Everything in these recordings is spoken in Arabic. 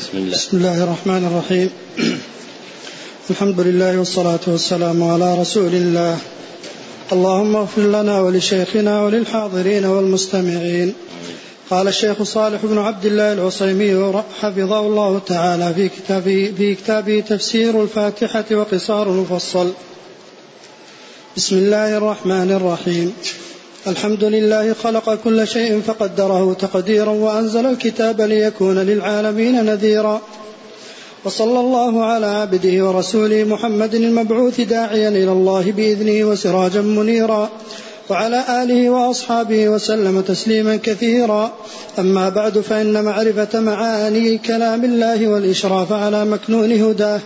بسم الله. بسم الله الرحمن الرحيم. الحمد لله والصلاة والسلام على رسول الله. اللهم اغفر لنا ولشيخنا وللحاضرين والمستمعين. قال الشيخ صالح بن عبد الله العصيمي حفظه الله تعالى في كتابه, في كتابه تفسير الفاتحة وقصار المفصل. بسم الله الرحمن الرحيم. الحمد لله خلق كل شيء فقدره تقديرا وأنزل الكتاب ليكون للعالمين نذيرا. وصلى الله على عبده ورسوله محمد المبعوث داعيا إلى الله بإذنه وسراجا منيرا. وعلى آله وأصحابه وسلم تسليما كثيرا. أما بعد فإن معرفة معاني كلام الله والإشراف على مكنون هداه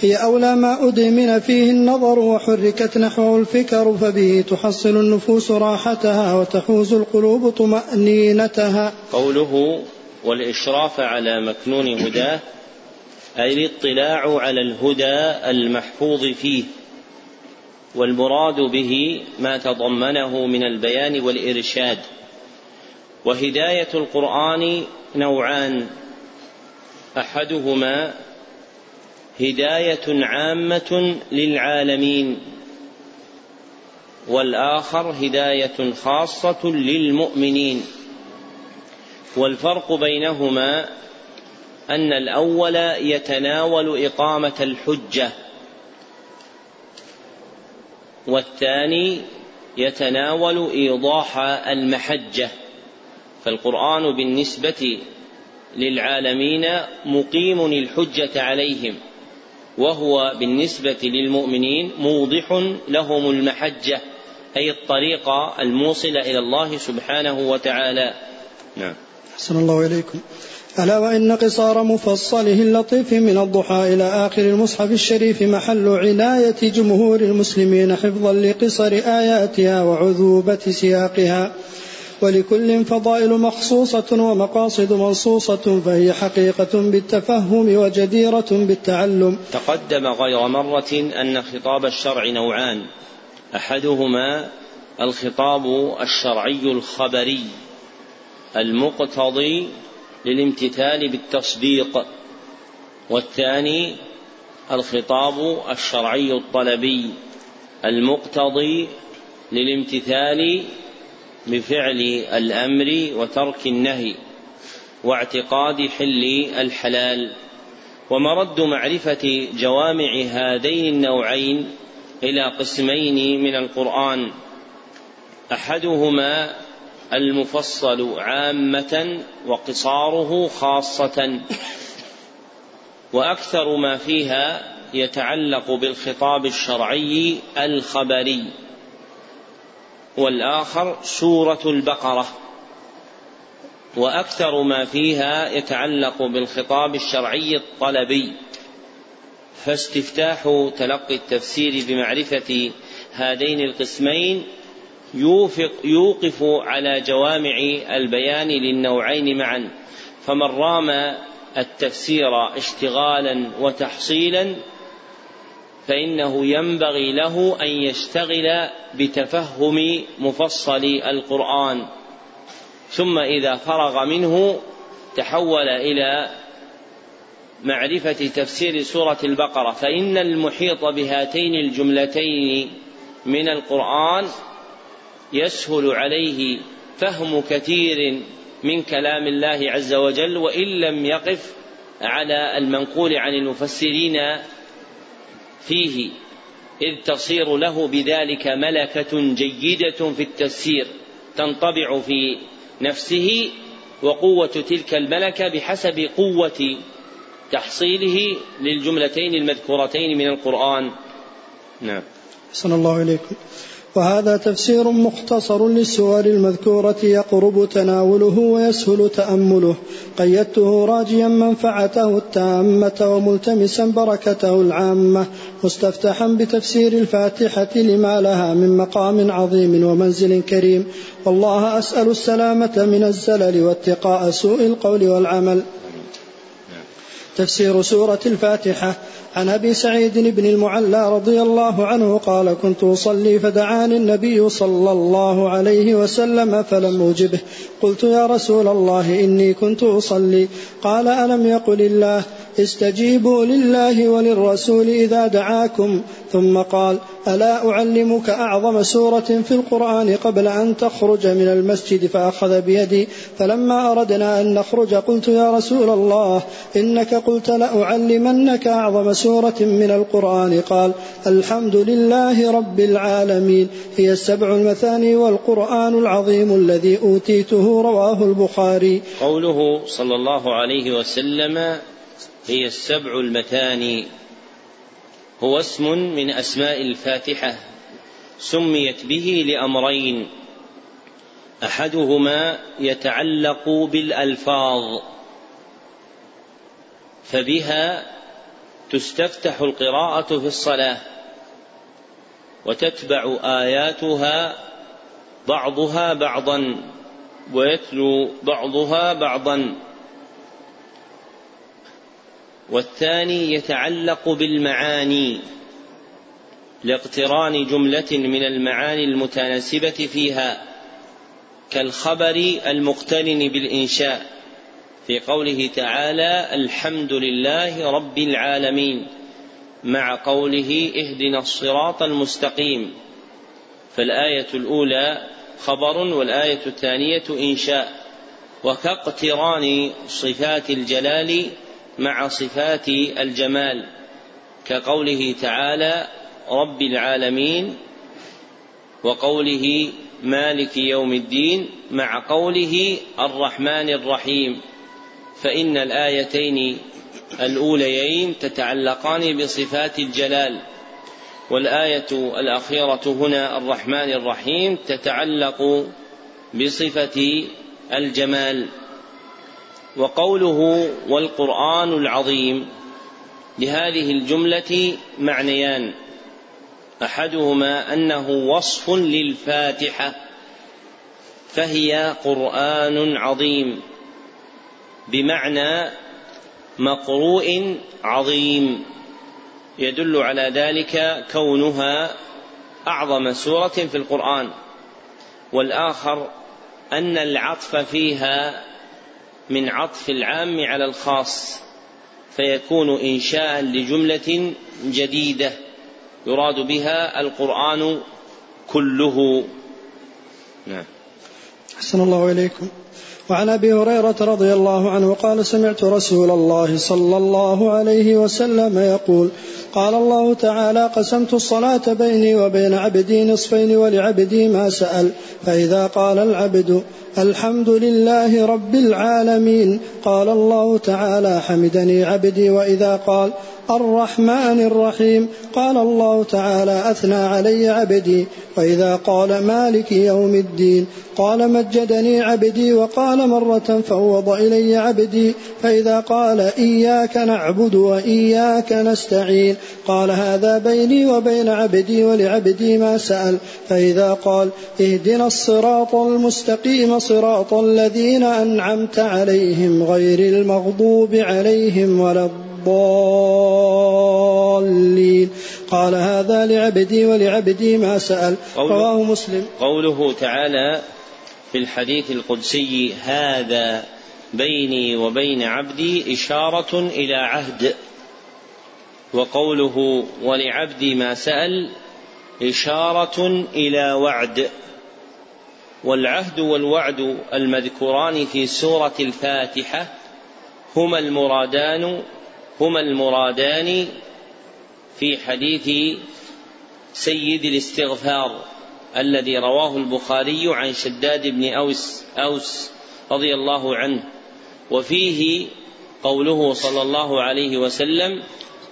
هي أولى ما أدمن فيه النظر وحركت نحوه الفكر فبه تحصل النفوس راحتها وتحوز القلوب طمأنينتها. قوله والإشراف على مكنون هداه أي الاطلاع على الهدى المحفوظ فيه. والمراد به ما تضمنه من البيان والإرشاد. وهداية القرآن نوعان. أحدهما هداية عامة للعالمين والآخر هداية خاصة للمؤمنين. والفرق بينهما أن الأول يتناول إقامة الحجة. والثاني يتناول إيضاح المحجة فالقرآن بالنسبة للعالمين مقيم الحجة عليهم وهو بالنسبة للمؤمنين موضح لهم المحجة أي الطريق الموصله إلى الله سبحانه وتعالى. نعم. أحسن الله إليكم. ألا وإن قصار مفصله اللطيف من الضحى إلى آخر المصحف الشريف محل عناية جمهور المسلمين حفظا لقصر آياتها وعذوبة سياقها. ولكل فضائل مخصوصة ومقاصد منصوصة فهي حقيقة بالتفهم وجديرة بالتعلم. تقدم غير مرة أن خطاب الشرع نوعان. أحدهما الخطاب الشرعي الخبري. المقتضي للامتثال بالتصديق والثاني الخطاب الشرعي الطلبي المقتضي للامتثال بفعل الأمر وترك النهي واعتقاد حل الحلال. ومرد معرفة جوامع هذين النوعين إلى قسمين من القرآن أحدهما المفصل عامة وقصاره خاصة. وأكثر ما فيها يتعلق بالخطاب الشرعي الخبري. والآخر سورة البقرة. وأكثر ما فيها يتعلق بالخطاب الشرعي الطلبي. فاستفتاح تلقي التفسير بمعرفة هذين القسمين يوفق يوقف على جوامع البيان للنوعين معا فمن رام التفسير اشتغالا وتحصيلا فإنه ينبغي له أن يشتغل بتفهم مفصل القرآن. ثم إذا فرغ منه تحول إلى معرفة تفسير سورة البقرة فإن المحيط بهاتين الجملتين من القرآن يسهل عليه فهم كثير من كلام الله عز وجل وإن لم يقف على المنقول عن المفسرين فيه إذ تصير له بذلك ملكة جيدة في التفسير تنطبع في نفسه وقوة تلك الملكة بحسب قوة تحصيله للجملتين المذكورتين من القرآن. نعم. صلى الله عليكم وهذا تفسير مختصر للسور المذكورة يقرب تناوله ويسهل تأمله. قيدته راجيا منفعته التامة وملتمسا بركته العامة. مستفتحا بتفسير الفاتحة لما لها من مقام عظيم ومنزل كريم. والله أسأل السلامة من الزلل واتقاء سوء القول والعمل. تفسير سورة الفاتحة. عن أبي سعيد بن المعلى رضي الله عنه قال كنت أصلي فدعاني النبي صلى الله عليه وسلم فلم أجبه. قلت يا رسول الله إني كنت أصلي. قال ألم يقل الله؟ استجيبوا لله وللرسول إذا دعاكم. ثم قال ألا أعلمك أعظم سورة في القرآن قبل أن تخرج من المسجد فأخذ بيدي فلما أردنا أن نخرج قلت يا رسول الله إنك قلت لأعلمنك أعظم سورة من القرآن. قال الحمد لله رب العالمين هي السبع المثاني والقرآن العظيم الذي أوتيته رواه البخاري. قوله صلى الله عليه وسلم هي السبع المتاني هو اسم من أسماء الفاتحة سميت به لأمرين. أحدهما يتعلق بالألفاظ فبها تستفتح القراءة في الصلاة وتتبع آياتها بعضها بعضا ويتلو بعضها بعضا. والثاني يتعلق بالمعاني لاقتران جملة من المعاني المتناسبة فيها كالخبر المقترن بالإنشاء في قوله تعالى الحمد لله رب العالمين مع قوله اهدنا الصراط المستقيم. فالآية الأولى خبر والآية الثانية إنشاء. وكاقتران صفات الجلال مع صفات الجمال كقوله تعالى رب العالمين وقوله مالك يوم الدين مع قوله الرحمن الرحيم فإن الآيتين الأوليين تتعلقان بصفات الجلال. والآية الأخيرة هنا الرحمن الرحيم تتعلق بصفة الجمال. وقوله والقرآن العظيم لهذه الجملة معنيان. أحدهما أنه وصف للفاتحة فهي قرآن عظيم بمعنى مقروء عظيم. يدل على ذلك كونها أعظم سورة في القرآن. والآخر أن العطف فيها من عطف العام على الخاص فيكون إنشاء لجملة جديدة يراد بها القرآن كله. نعم. أحسن الله إليكم. وعن أبي هريرة رضي الله عنه قال سمعت رسول الله صلى الله عليه وسلم يقول قال الله تعالى قسمت الصلاة بيني وبين عبدي نصفين ولعبدي ما سأل فإذا قال العبد الحمد لله رب العالمين قال الله تعالى حمدني عبدي وإذا قال الرحمن الرحيم قال الله تعالى أثنى علي عبدي وإذا قال مالك يوم الدين قال مجدني عبدي وقال مرة فوض إلي عبدي فإذا قال إياك نعبد وإياك نستعين قال هذا بيني وبين عبدي ولعبدي ما سأل. فإذا قال اهدنا الصراط المستقيم صراط الذين أنعمت عليهم غير المغضوب عليهم ولا الضالين. الضالين قال هذا لعبدي ولعبدي ما سأل. رواه مسلم. قوله تعالى في الحديث القدسي هذا بيني وبين عبدي إشارة إلى عهد. وقوله ولعبدي ما سأل إشارة إلى وعد. والعهد والوعد المذكوران في سورة الفاتحة هما المرادان هما المرادان في حديث سيد الاستغفار الذي رواه البخاري عن شداد بن أوس أوس رضي الله عنه. وفيه قوله صلى الله عليه وسلم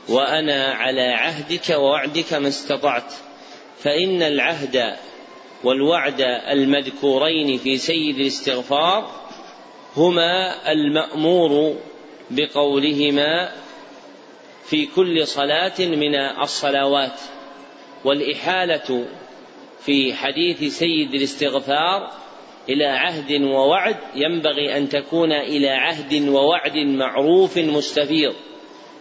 وأنا على عهدك ووعدك ما استطعت. فإن العهد والوعد المذكورين في سيد الاستغفار هما المأمور بقولهما في كل صلاة من الصلوات والإحالة في حديث سيد الاستغفار إلى عهد ووعد ينبغي أن تكون إلى عهد ووعد معروف مستفيض.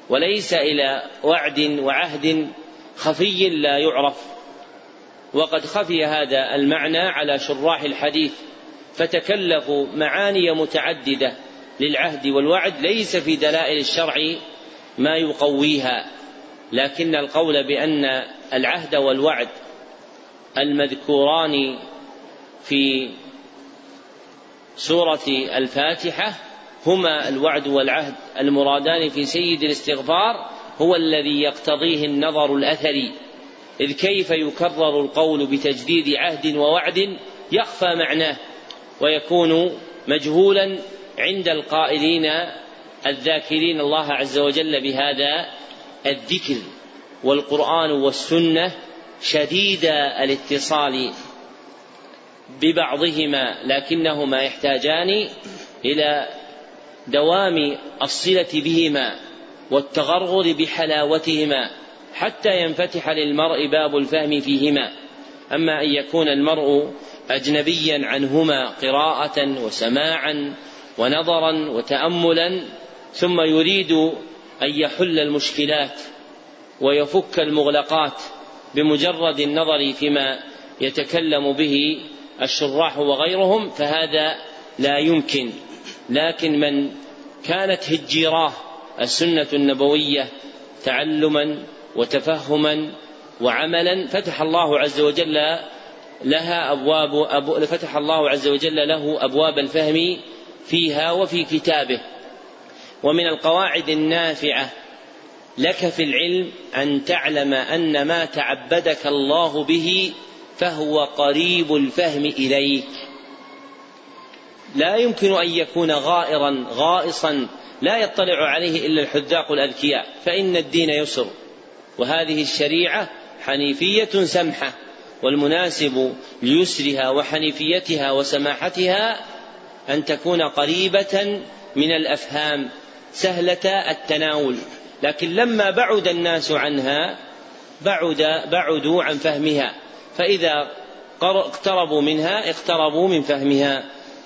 وليس إلى وعد وعهد خفي لا يعرف. وقد خفي هذا المعنى على شراح الحديث فتكلفوا معاني متعددة للعهد والوعد ليس في دلائل الشرع ما يقويها. لكن القول بأن العهد والوعد المذكوران في سورة الفاتحة هما الوعد والعهد المرادان في سيد الاستغفار هو الذي يقتضيه النظر الأثري إذ كيف يكرر القول بتجديد عهد ووعد يخفى معناه ويكون مجهولا عند القائلين الذاكرين الله عز وجل بهذا الذكر والقرآن والسنة شديد الاتصال ببعضهما لكنهما يحتاجان إلى دوام الصلة بهما والتغرغر بحلاوتهما حتى ينفتح للمرء باب الفهم فيهما. أما أن يكون المرء أجنبيا عنهما قراءة وسماعا ونظرا وتأملا ثم يريد أن يحل المشكلات ويفك المغلقات بمجرد النظر فيما يتكلم به الشراح وغيرهم فهذا لا يمكن. لكن من كانت هجيراه السنة النبوية تعلما وتفهما وعملا فتح الله عز وجل لها أبواب أبو فتح الله عز وجل له أبواب الفهم فيها وفي كتابه. ومن القواعد النافعة لك في العلم أن تعلم أن ما تعبدك الله به فهو قريب الفهم إليك. لا يمكن أن يكون غائرا غائصا لا يطلع عليه إلا الحذاق الأذكياء فإن الدين يسر. وهذه الشريعة حنيفية سمحة والمناسب ليسرها وحنيفيتها وسماحتها أن تكون قريبة من الأفهام سهلة التناول. لكن لما بعد الناس عنها بعد بعدوا عن فهمها. فإذا اقتربوا منها اقتربوا من فهمها.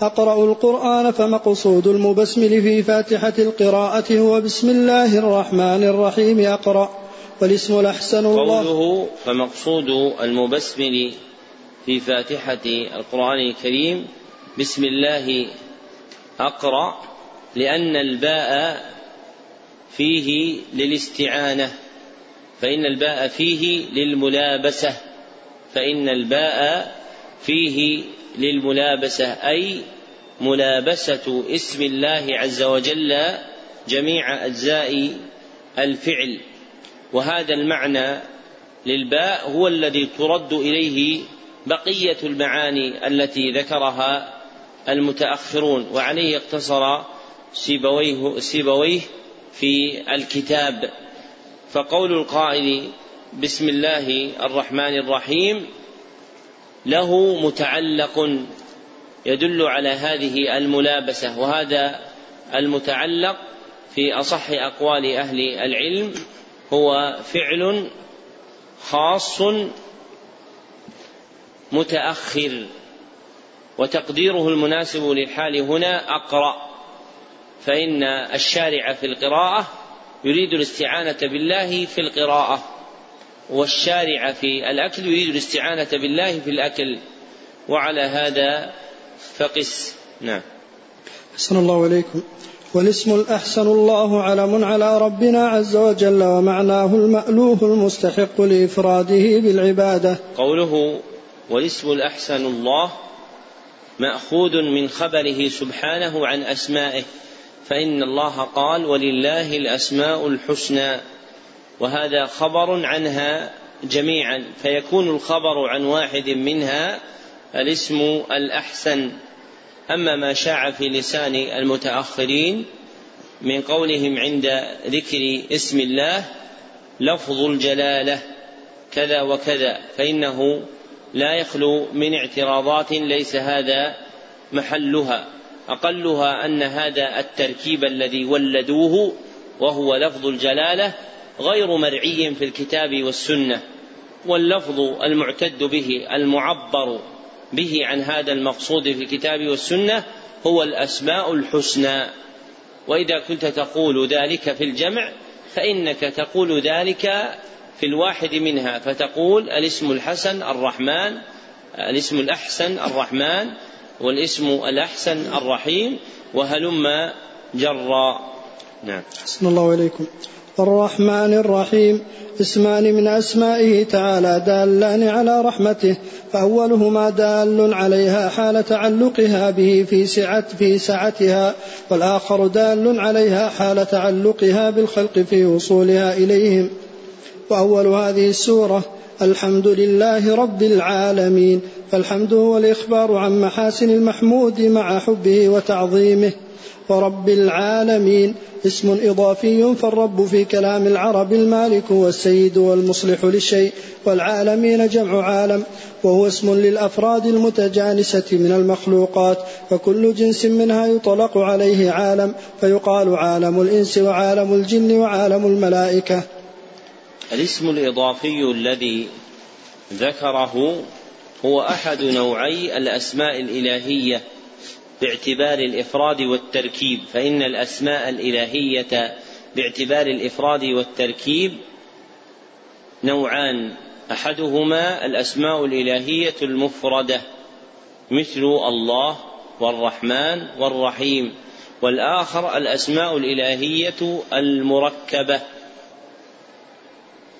أقرأ القرآن فمقصود المبسمل في فاتحة القراءة هو بسم الله الرحمن الرحيم أقرأ. والاسم الأحسن الله. قوله فمقصود المبسمل في فاتحة القرآن الكريم بسم الله أقرأ لأن الباء فيه للاستعانة فإن الباء فيه للملابسة فإن الباء فيه للملابسة أي ملابسة اسم الله عز وجل جميع أجزاء الفعل. وهذا المعنى للباء هو الذي ترد إليه بقية المعاني التي ذكرها المتأخرون وعليه اقتصر سيبويه, سيبويه في الكتاب. فقول القائل بسم الله الرحمن الرحيم له متعلق يدل على هذه الملابسة وهذا المتعلق في أصح أقوال أهل العلم هو فعل خاص متأخر وتقديره المناسب للحال هنا أقرأ فإن الشارع في القراءة يريد الاستعانة بالله في القراءة. والشارع في الأكل يريد الاستعانة بالله في الأكل. وعلى هذا فقس. نعم. أحسن الله إليكم. والاسم الأحسن الله علم على ربنا عز وجل ومعناه المألوه المستحق لإفراده بالعبادة. قوله والاسم الأحسن الله مأخوذ من خبره سبحانه عن أسمائه. فإن الله قال ولله الأسماء الحسنى. وهذا خبر عنها جميعا فيكون الخبر عن واحد منها الاسم الأحسن. أما ما شاع في لسان المتأخرين من قولهم عند ذكر اسم الله لفظ الجلالة كذا وكذا فإنه لا يخلو من اعتراضات ليس هذا محلها. أقلها أن هذا التركيب الذي ولدوه وهو لفظ الجلالة غير مرعي في الكتاب والسنة واللفظ المعتد به المعبر به عن هذا المقصود في الكتاب والسنة هو الأسماء الحسنى. وإذا كنت تقول ذلك في الجمع فإنك تقول ذلك في الواحد منها فتقول الاسم الحسن الرحمن الاسم الأحسن الرحمن والاسم الأحسن الرحيم وهلم جرا. نعم. حسن الله إليكم. الرحمن الرحيم. اسمان من أسمائه تعالى دالان على رحمته فأولهما دال عليها حال تعلقها به في سعة في سعتها والآخر دال عليها حال تعلقها بالخلق في وصولها إليهم. وأول هذه السورة الحمد لله رب العالمين فالحمد هو الإخبار عن محاسن المحمود مع حبه وتعظيمه. ورب العالمين. اسم إضافي فالرب في كلام العرب المالك والسيد والمصلح للشيء والعالمين جمع عالم وهو اسم للأفراد المتجانسة من المخلوقات فكل جنس منها يطلق عليه عالم فيقال عالم الإنس وعالم الجن وعالم الملائكة. الاسم الإضافي الذي ذكره هو أحد نوعي الأسماء الإلهية باعتبار الإفراد والتركيب فإن الأسماء الإلهية باعتبار الإفراد والتركيب نوعان. أحدهما الأسماء الإلهية المفردة مثل الله والرحمن والرحيم والآخر الأسماء الإلهية المركبة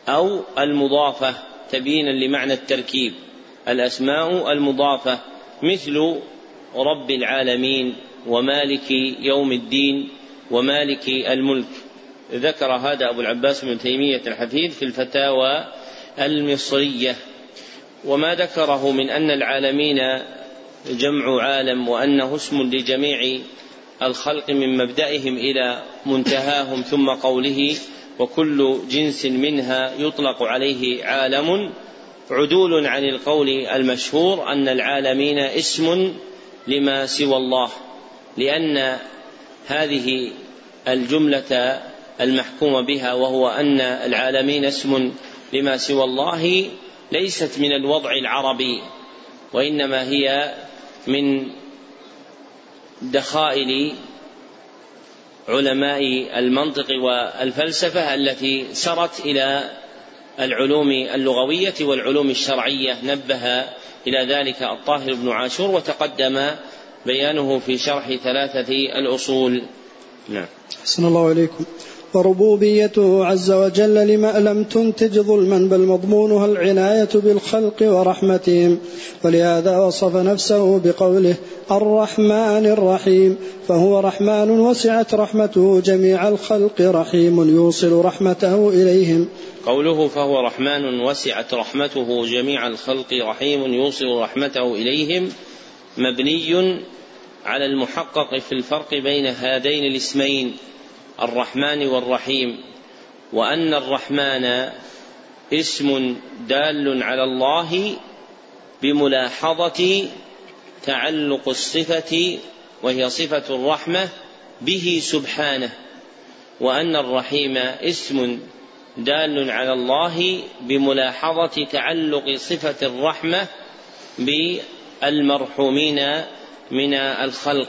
أو المضافة تبيينا لمعنى التركيب. الأسماء المضافة مثل رب العالمين ومالك يوم الدين ومالك الملك. ذكر هذا أبو العباس بن تيمية الحفيد في الفتاوى المصرية. وما ذكره من أن العالمين جمع عالم وأنه اسم لجميع الخلق من مبدئهم إلى منتهاهم ثم قوله وكل جنس منها يطلق عليه عالم. عدول عن القول المشهور أن العالمين اسم لما سوى الله لأن هذه الجملة المحكوم بها وهو أن العالمين اسم لما سوى الله ليست من الوضع العربي وإنما هي من دخائل علماء المنطق والفلسفة التي سرت إلى العلوم اللغوية والعلوم الشرعية نبه إلى ذلك الطاهر بن عاشور وتقدم بيانه في شرح ثلاثة الأصول. نعم. حسن الله عليكم وربوبيته عز وجل لما لم تنتج ظلما بل مضمونها العناية بالخلق ورحمتهم. ولهذا وصف نفسه بقوله الرحمن الرحيم فهو رحمن وسعت رحمته جميع الخلق رحيم يوصل رحمته إليهم. قوله فهو رحمن وسعت رحمته جميع الخلق رحيم يوصل رحمته إليهم مبني على المحقق في الفرق بين هذين الاسمين الرحمن والرحيم وأن الرحمن اسم دال على الله بملاحظة تعلق الصفة وهي صفة الرحمة به سبحانه وأن الرحيم اسم دال على الله بملاحظة تعلق صفة الرحمة بالمرحومين من الخلق.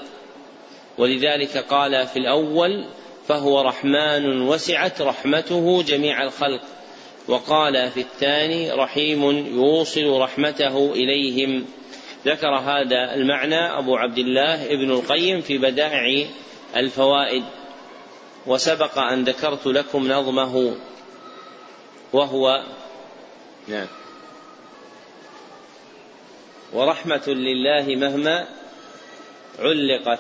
ولذلك قال في الأول فهو رحمن وسعت رحمته جميع الخلق وقال في الثاني رحيم يوصل رحمته إليهم ذكر هذا المعنى أبو عبد الله ابن القيم في بدائع الفوائد. وسبق أن ذكرت لكم نظمه. وهو نعم ورحمة لله مهما علقت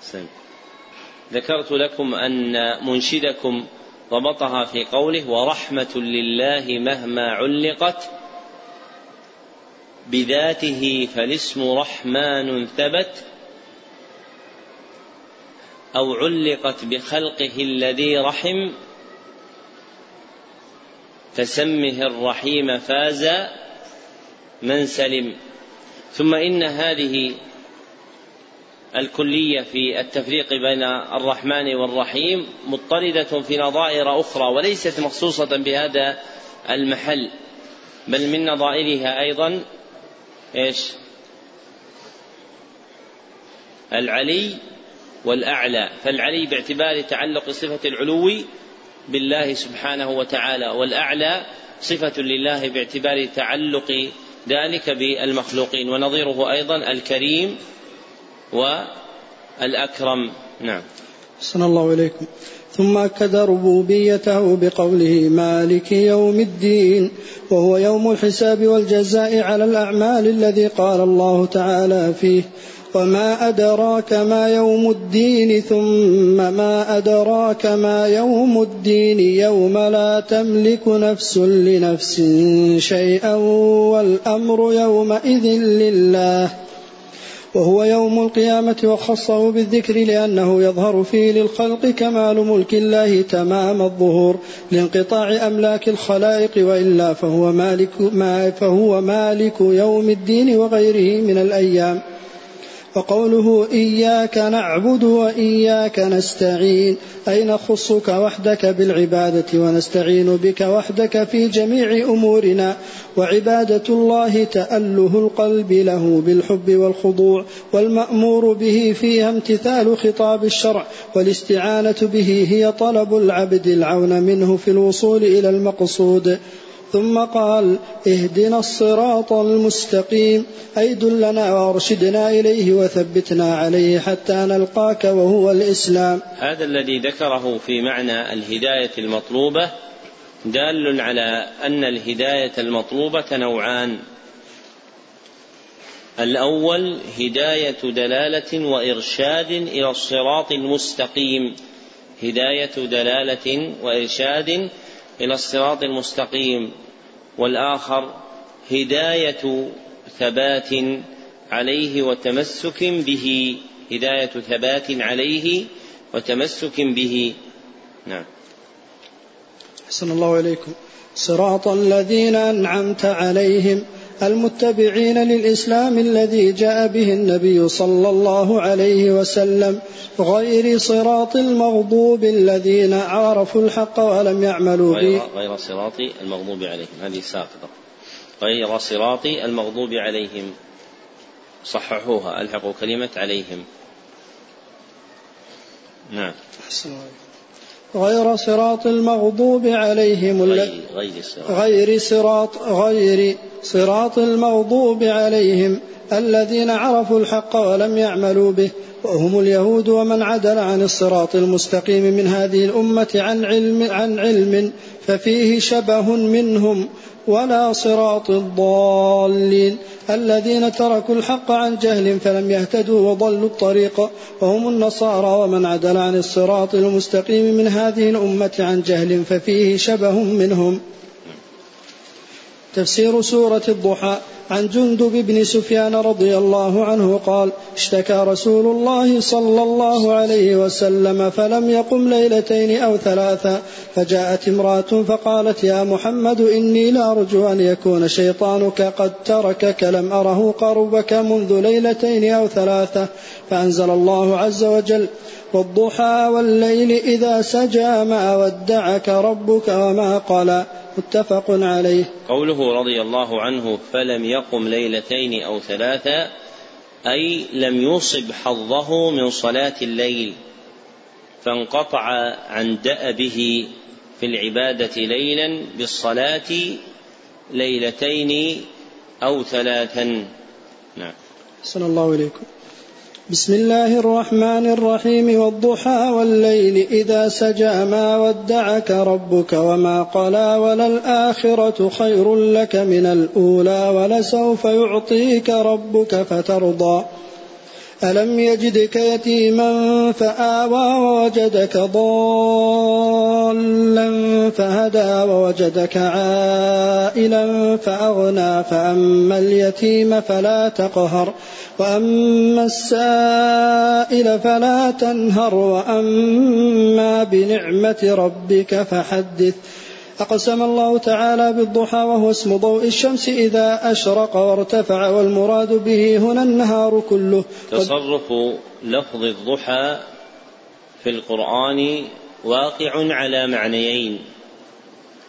سم. ذكرت لكم أن منشدكم ضبطها في قوله ورحمة لله مهما علقت بذاته فالاسم رحمن ثبت أو علقت بخلقه الذي رحم فسمه الرحيم فاز من سلم ثم إن هذه الكلية في التفريق بين الرحمن والرحيم مضطردة في نظائر أخرى وليست مخصوصة بهذا المحل بل من نظائرها أيضا إيش؟ العلي والأعلى فالعلي باعتبار تعلق صفة العلو بالله سبحانه وتعالى والأعلى صفة لله باعتبار تعلق ذلك بالمخلوقين ونظيره أيضا الكريم والأكرم. نعم. صلى الله إليكم. ثم أكد ربوبيته بقوله مالك يوم الدين وهو يوم الحساب والجزاء على الأعمال الذي قال الله تعالى فيه. وما أدراك ما يوم الدين ثم ما أدراك ما يوم الدين. يوم لا تملك نفس لنفس شيئا والأمر يومئذ لله. وهو يوم القيامة وخصه بالذكر لأنه يظهر فيه للخلق كمال ملك الله تمام الظهور. لانقطاع أملاك الخلائق وإلا فهو مالك, ما فهو مالك يوم الدين وغيره من الأيام. وقوله إياك نعبد وإياك نستعين أي نخصك وحدك بالعبادة ونستعين بك وحدك في جميع أمورنا. وعبادة الله تأله القلب له بالحب والخضوع والمأمور به فيها امتثال خطاب الشرع والاستعانة به هي طلب العبد العون منه في الوصول إلى المقصود. ثم قال اهدنا الصراط المستقيم. أي دلنا وأرشدنا إليه وثبتنا عليه حتى نلقاك وهو الإسلام. هذا الذي ذكره في معنى الهداية المطلوبة دال على أن الهداية المطلوبة نوعان. الأول هداية دلالة وإرشاد إلى الصراط المستقيم. هداية دلالة وإرشاد إلى الصراط المستقيم والآخر هداية ثبات عليه وتمسك به هداية ثبات عليه وتمسك به. نعم. أحسن الله إليكم. صراط الذين أنعمت عليهم المتبعين للإسلام الذي جاء به النبي صلى الله عليه وسلم غير صراط المغضوب الذين عرفوا الحق ولم يعملوا به. غير صراط المغضوب عليهم. هذه ساقطة غير صراط المغضوب عليهم. صححوها ألحقوا كلمة عليهم. نعم. غير صراط المغضوب عليهم غير, غير صراط. غير صراط غير صراط المغضوب عليهم الذين عرفوا الحق ولم يعملوا به وهم اليهود ومن عدل عن الصراط المستقيم من هذه الأمة عن علم عن علم ففيه شبه منهم ولا صراط الضالين. الذين تركوا الحق عن جهل فلم يهتدوا وضلوا الطريق وهم النصارى ومن عدل عن الصراط المستقيم من هذه الأمة عن جهل ففيه شبه منهم تفسير سورة الضحى عن جندب بن سفيان رضي الله عنه قال اشتكى رسول الله صلى الله عليه وسلم فلم يقم ليلتين أو ثلاثا فجاءت امرأة فقالت يا محمد إني لأرجو أن يكون شيطانك قد تركك لم أره قربك منذ ليلتين أو ثلاثة. فأنزل الله عز وجل والضحى والليل إذا سجى ما ودعك ربك وما قلى. متفق عليه. قوله رضي الله عنه فلم يقم ليلتين أو ثلاثا أي لم يصب حظه من صلاة الليل فانقطع عن دأبه في العبادة ليلا بالصلاة ليلتين أو ثلاثا. نعم. صلى الله إليكم. بسم الله الرحمن الرحيم والضحى والليل إذا سجى ما ودعك ربك وما قلى وللآخرة خير لك من الأولى ولسوف يعطيك ربك فترضى. ألم يجدك يتيما فآوى ووجدك ضالا فهدى ووجدك عائلا فأغنى فأما اليتيم فلا تقهر. وأما السائل فلا تنهر وأما بنعمة ربك فحدث. أقسم الله تعالى بالضحى وهو اسم ضوء الشمس إذا أشرق وارتفع والمراد به هنا النهار كله. تصرف لفظ الضحى في القرآن واقع على معنيين.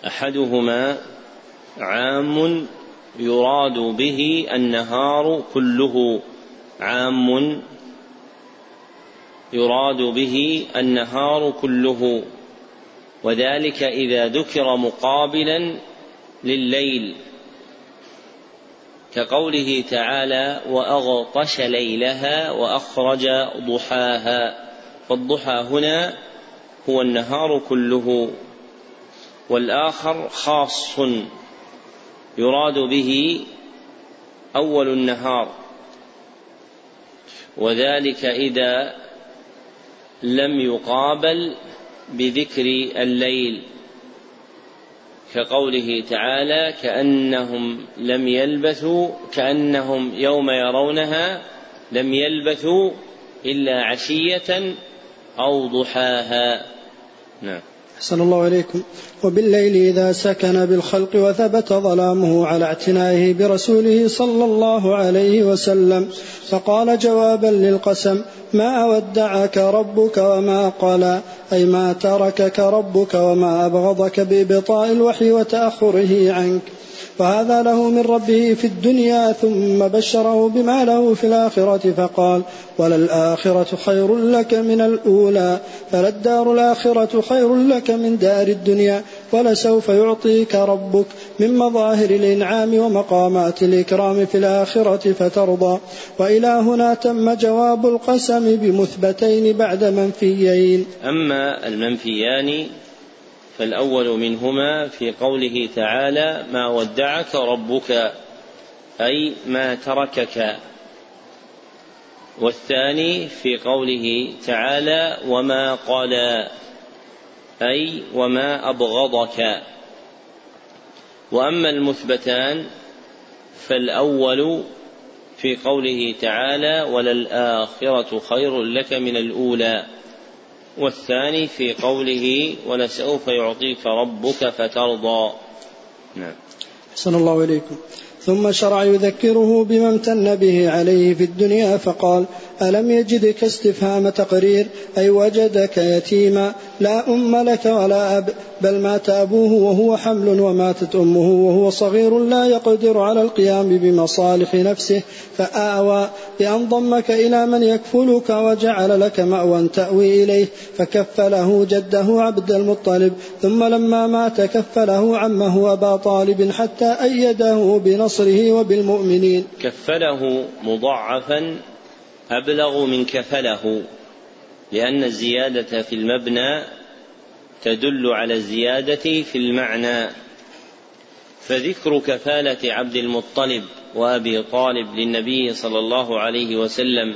أحدهما عام يراد به النهار كله. عام يراد به النهار كله وذلك إذا ذكر مقابلا لليل كقوله تعالى وأغطش ليلها وأخرج ضحاها فالضحى هنا هو النهار كله. والآخر خاص يراد به أول النهار. وذلك إذا لم يقابل بذكر الليل كقوله تعالى كأنهم لم يلبثوا كأنهم يوم يرونها لم يلبثوا إلا عشية أو ضحاها. نعم. أحسن الله إليكم وبالليل إذا سكن بالخلق وثبت ظلامه على اعتنائه برسوله صلى الله عليه وسلم فقال جوابا للقسم ما ودعك ربك وما قلى أي ما تركك ربك وما أبغضك بإبطاء الوحي وتأخره عنك. وهذا له من ربه في الدنيا ثم بشره بما له في الآخرة فقال وللآخرة خير لك من الأولى فللدار الآخرة خير لك من دار الدنيا ولسوف يعطيك ربك من مظاهر الإنعام ومقامات الإكرام في الآخرة فترضى وإلى هنا تم جواب القسم بمثبتين بعد منفيين. أما المنفيان فالأول منهما في قوله تعالى ما ودعك ربك أي ما تركك. والثاني في قوله تعالى وما قلى أي وما أبغضك. وأما المثبتان فالأول في قوله تعالى وللآخرة خير لك من الأولى. والثاني في قوله ولسوف يعطيك ربك فترضى. نعم. أحسن الله إليكم. ثم شرع يذكره بما امتن به عليه في الدنيا فقال ألم يجدك استفهام تقرير؟ أي وجدك يتيما؟ لا أم لك ولا أب. بل مات أبوه وهو حمل وماتت أمه وهو صغير لا يقدر على القيام بمصالح نفسه فآوى بأن ضمك إلى من يكفلك وجعل لك مأوى تأوي إليه فكفله جده عبد المطلب ثم لما مات كفله عمه أبا طالب حتى أيده بنصره وبالمؤمنين. كفله مضاعفا أبلغ من كفله لأن الزيادة في المبنى تدل على الزيادة في المعنى. فذكر كفالة عبد المطلب وأبي طالب للنبي صلى الله عليه وسلم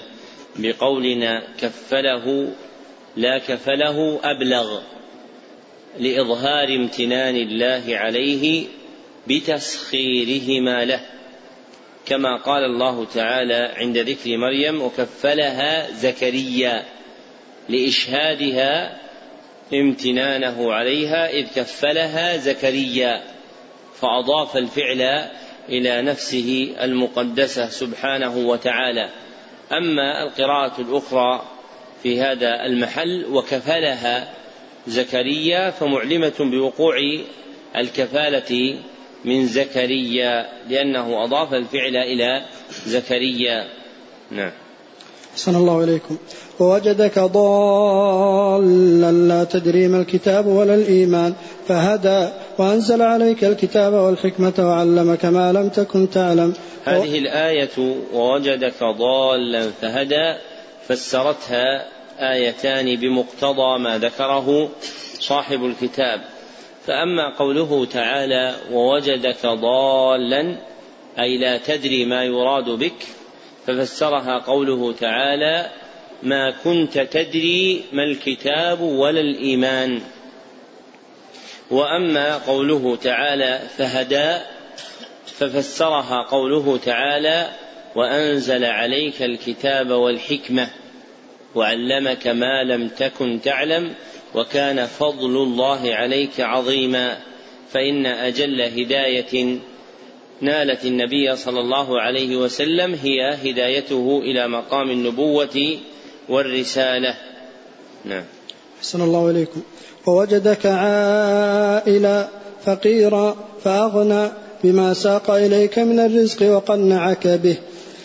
بقولنا كفله لا كفله أبلغ لإظهار امتنان الله عليه بتسخيرهما له. كما قال الله تعالى عند ذكر مريم وكفلها زكريا لإشهادها امتنانه عليها إذ كفلها زكريا فأضاف الفعل إلى نفسه المقدسة سبحانه وتعالى. أما القراءة الأخرى في هذا المحل وكفلها زكريا فمعلمة بوقوع الكفالة من زكريا لأنه أضاف الفعل إلى زكريا. نعم. أحسن الله إليكم. ووجدك ضالا لا تدري ما الكتاب ولا الإيمان. فهدى وأنزل عليك الكتاب والحكمة وعلمك ما لم تكن تعلم. هذه الآية ووجدك ضالا فهدى فسرتها آيتان بمقتضى ما ذكره صاحب الكتاب. فأما قوله تعالى ووجدك ضالا أي لا تدري ما يراد بك ففسرها قوله تعالى ما كنت تدري ما الكتاب ولا الإيمان. وأما قوله تعالى فهدى ففسرها قوله تعالى وأنزل عليك الكتاب والحكمة وعلمك ما لم تكن تعلم وكان فضل الله عليك عظيما. فإن أجل هداية نالت النبي صلى الله عليه وسلم هي هدايته إلى مقام النبوة والرسالة. نعم. أحسن الله إليكم. ووجدك عائلا فقيرا فأغنى بما ساق إليك من الرزق وقنعك به.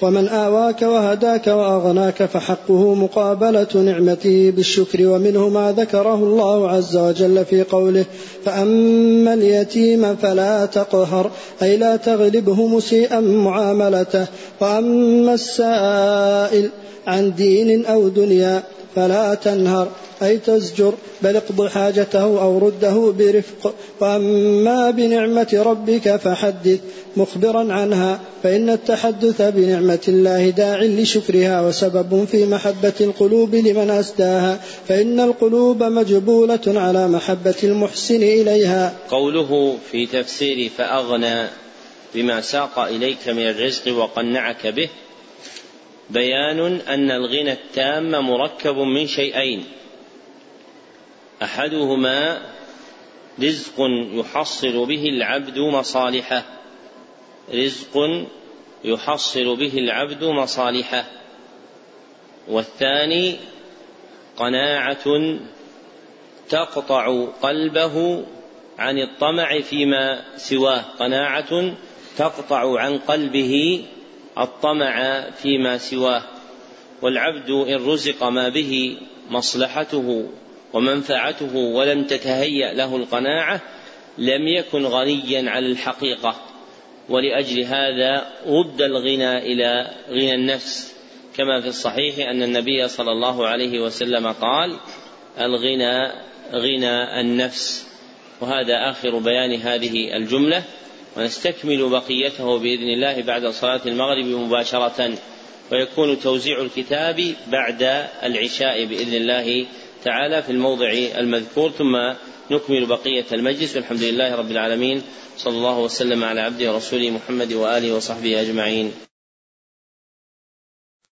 ومن آواك وهداك وأغناك فحقه مقابلة نعمته بالشكر ومنه ما ذكره الله عز وجل في قوله فأما اليتيم فلا تقهر أي لا تغلبه مسيئا معاملته وأما السائل عن دين أو دنيا فلا تنهر. أي تزجر بل اقض حاجته أو رده برفق. وأما بنعمة ربك فحدث مخبرا عنها فإن التحدث بنعمة الله داع لشكرها وسبب في محبة القلوب لمن أسداها فإن القلوب مجبولة على محبة المحسن إليها. قوله في تفسير فأغنى بما ساق إليك من الرزق وقنعك به بيان أن الغنى التام مركب من شيئين. أحدهما رزق يحصل به العبد مصالحه. رزق يحصل به العبد مصالحه. والثاني قناعة تقطع قلبه عن الطمع فيما سواه. قناعة تقطع عن قلبه الطمع فيما سواه. والعبد إن رزق ما به مصلحته ومنفعته ولم تتهيأ له القناعة لم يكن غنيا على الحقيقة. ولأجل هذا رد الغنى إلى غنى النفس. كما في الصحيح أن النبي صلى الله عليه وسلم قال الغنى غنى النفس. وهذا آخر بيان هذه الجملة. ونستكمل بقيته بإذن الله بعد صلاة المغرب مباشرة. ويكون توزيع الكتاب بعد العشاء بإذن الله تعالى في الموضع المذكور ثم نكمل بقية المجلس. والحمد لله رب العالمين. صلى الله وسلم على عبده ورسوله محمد وآله وصحبه أجمعين.